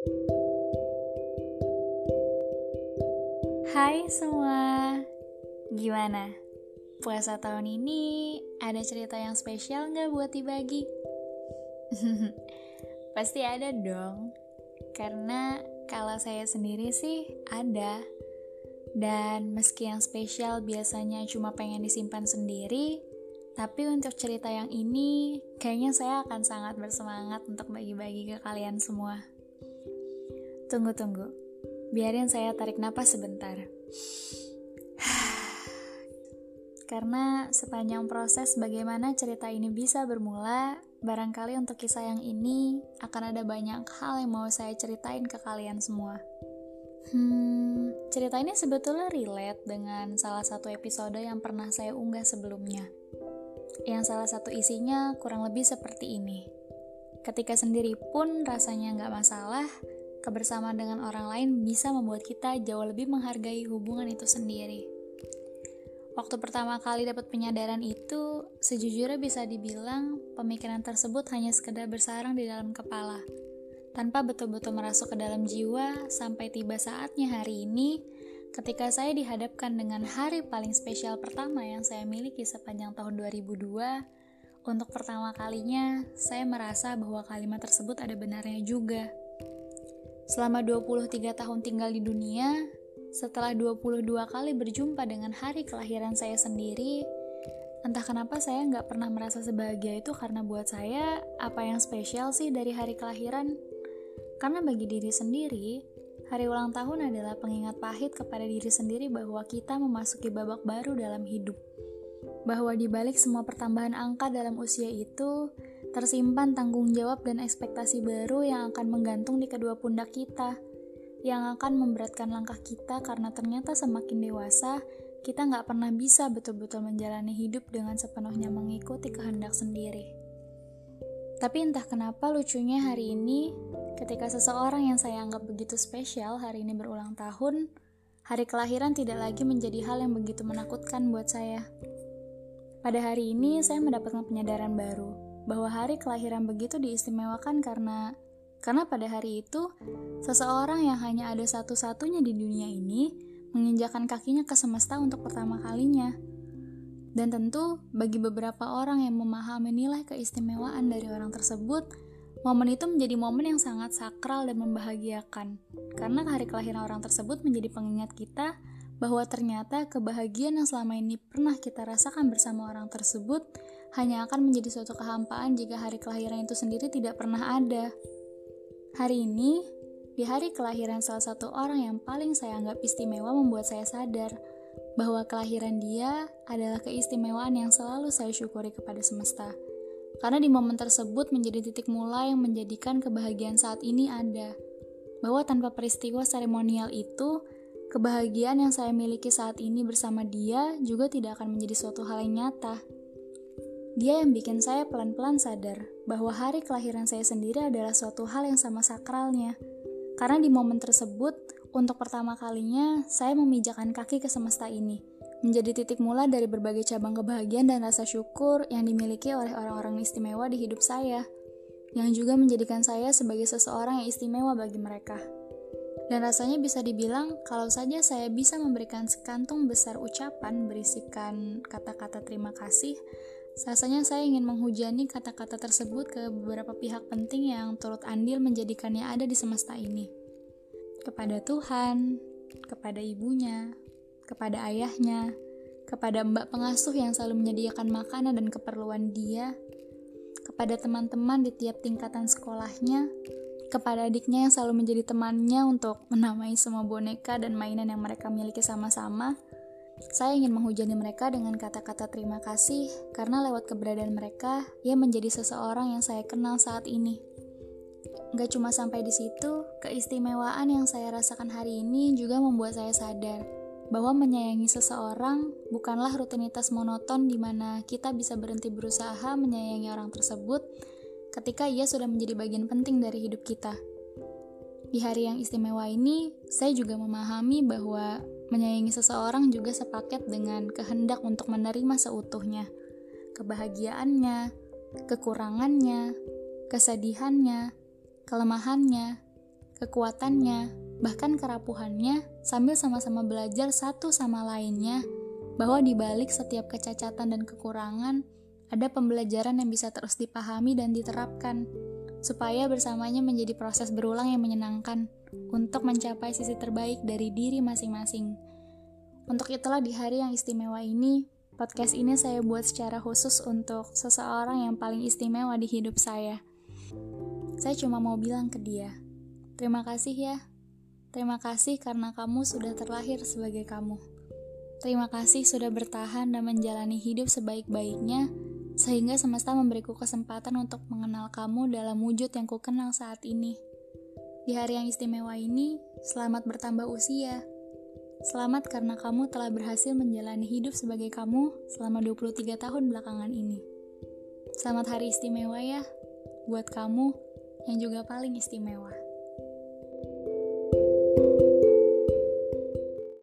Hai semua, gimana? Puasa tahun ini ada cerita yang spesial nggak buat dibagi? Pasti ada dong, karena kalau saya sendiri sih ada. Dan meski yang spesial biasanya cuma pengen disimpan sendiri, tapi untuk cerita yang ini, kayaknya saya akan sangat bersemangat untuk bagi-bagi ke kalian semua. Tunggu-tunggu, biarin saya tarik napas sebentar. Karena sepanjang proses bagaimana cerita ini bisa bermula, barangkali untuk kisah yang ini akan ada banyak hal yang mau saya ceritain ke kalian semua. Hmm, cerita ini sebetulnya relate dengan salah satu episode yang pernah saya unggah sebelumnya yang salah satu isinya kurang lebih seperti ini. Ketika sendiri pun rasanya nggak masalah, kebersamaan dengan orang lain bisa membuat kita jauh lebih menghargai hubungan itu sendiri. Waktu pertama kali dapat penyadaran itu, sejujurnya bisa dibilang pemikiran tersebut hanya sekedar bersarang di dalam kepala, tanpa betul-betul merasuk ke dalam jiwa sampai tiba saatnya hari ini Ketika saya dihadapkan dengan hari paling spesial pertama yang saya miliki sepanjang tahun 2002, untuk pertama kalinya saya merasa bahwa kalimat tersebut ada benarnya juga. Selama 23 tahun tinggal di dunia, setelah 22 kali berjumpa dengan hari kelahiran saya sendiri, entah kenapa saya nggak pernah merasa sebahagia itu karena buat saya, apa yang spesial sih dari hari kelahiran? Karena bagi diri sendiri, Hari ulang tahun adalah pengingat pahit kepada diri sendiri bahwa kita memasuki babak baru dalam hidup. Bahwa di balik semua pertambahan angka dalam usia itu, tersimpan tanggung jawab dan ekspektasi baru yang akan menggantung di kedua pundak kita, yang akan memberatkan langkah kita karena ternyata semakin dewasa, kita nggak pernah bisa betul-betul menjalani hidup dengan sepenuhnya mengikuti kehendak sendiri. Tapi entah kenapa lucunya hari ini Ketika seseorang yang saya anggap begitu spesial hari ini berulang tahun, hari kelahiran tidak lagi menjadi hal yang begitu menakutkan buat saya. Pada hari ini, saya mendapatkan penyadaran baru bahwa hari kelahiran begitu diistimewakan karena karena pada hari itu, seseorang yang hanya ada satu-satunya di dunia ini menginjakan kakinya ke semesta untuk pertama kalinya. Dan tentu, bagi beberapa orang yang memahami nilai keistimewaan dari orang tersebut, Momen itu menjadi momen yang sangat sakral dan membahagiakan, karena hari kelahiran orang tersebut menjadi pengingat kita bahwa ternyata kebahagiaan yang selama ini pernah kita rasakan bersama orang tersebut hanya akan menjadi suatu kehampaan jika hari kelahiran itu sendiri tidak pernah ada. Hari ini, di hari kelahiran salah satu orang yang paling saya anggap istimewa membuat saya sadar bahwa kelahiran dia adalah keistimewaan yang selalu saya syukuri kepada semesta. Karena di momen tersebut menjadi titik mulai yang menjadikan kebahagiaan saat ini ada. Bahwa tanpa peristiwa seremonial itu, kebahagiaan yang saya miliki saat ini bersama dia juga tidak akan menjadi suatu hal yang nyata. Dia yang bikin saya pelan-pelan sadar bahwa hari kelahiran saya sendiri adalah suatu hal yang sama sakralnya. Karena di momen tersebut, untuk pertama kalinya, saya memijakan kaki ke semesta ini menjadi titik mula dari berbagai cabang kebahagiaan dan rasa syukur yang dimiliki oleh orang-orang istimewa di hidup saya, yang juga menjadikan saya sebagai seseorang yang istimewa bagi mereka. Dan rasanya bisa dibilang, kalau saja saya bisa memberikan sekantung besar ucapan berisikan kata-kata terima kasih, rasanya saya ingin menghujani kata-kata tersebut ke beberapa pihak penting yang turut andil menjadikannya ada di semesta ini. Kepada Tuhan, kepada ibunya, kepada ayahnya, kepada mbak pengasuh yang selalu menyediakan makanan dan keperluan dia, kepada teman-teman di tiap tingkatan sekolahnya, kepada adiknya yang selalu menjadi temannya untuk menamai semua boneka dan mainan yang mereka miliki sama-sama. Saya ingin menghujani mereka dengan kata-kata terima kasih karena lewat keberadaan mereka, ia menjadi seseorang yang saya kenal saat ini. Gak cuma sampai di situ, keistimewaan yang saya rasakan hari ini juga membuat saya sadar bahwa menyayangi seseorang bukanlah rutinitas monoton di mana kita bisa berhenti berusaha menyayangi orang tersebut ketika ia sudah menjadi bagian penting dari hidup kita. Di hari yang istimewa ini, saya juga memahami bahwa menyayangi seseorang juga sepaket dengan kehendak untuk menerima seutuhnya, kebahagiaannya, kekurangannya, kesedihannya, kelemahannya, kekuatannya, bahkan kerapuhannya, sambil sama-sama belajar satu sama lainnya bahwa di balik setiap kecacatan dan kekurangan, ada pembelajaran yang bisa terus dipahami dan diterapkan, supaya bersamanya menjadi proses berulang yang menyenangkan untuk mencapai sisi terbaik dari diri masing-masing. Untuk itulah di hari yang istimewa ini, podcast ini saya buat secara khusus untuk seseorang yang paling istimewa di hidup saya. Saya cuma mau bilang ke dia, terima kasih ya. Terima kasih karena kamu sudah terlahir sebagai kamu. Terima kasih sudah bertahan dan menjalani hidup sebaik-baiknya sehingga semesta memberiku kesempatan untuk mengenal kamu dalam wujud yang kukenal saat ini. Di hari yang istimewa ini, selamat bertambah usia. Selamat karena kamu telah berhasil menjalani hidup sebagai kamu selama 23 tahun belakangan ini. Selamat hari istimewa ya, buat kamu yang juga paling istimewa.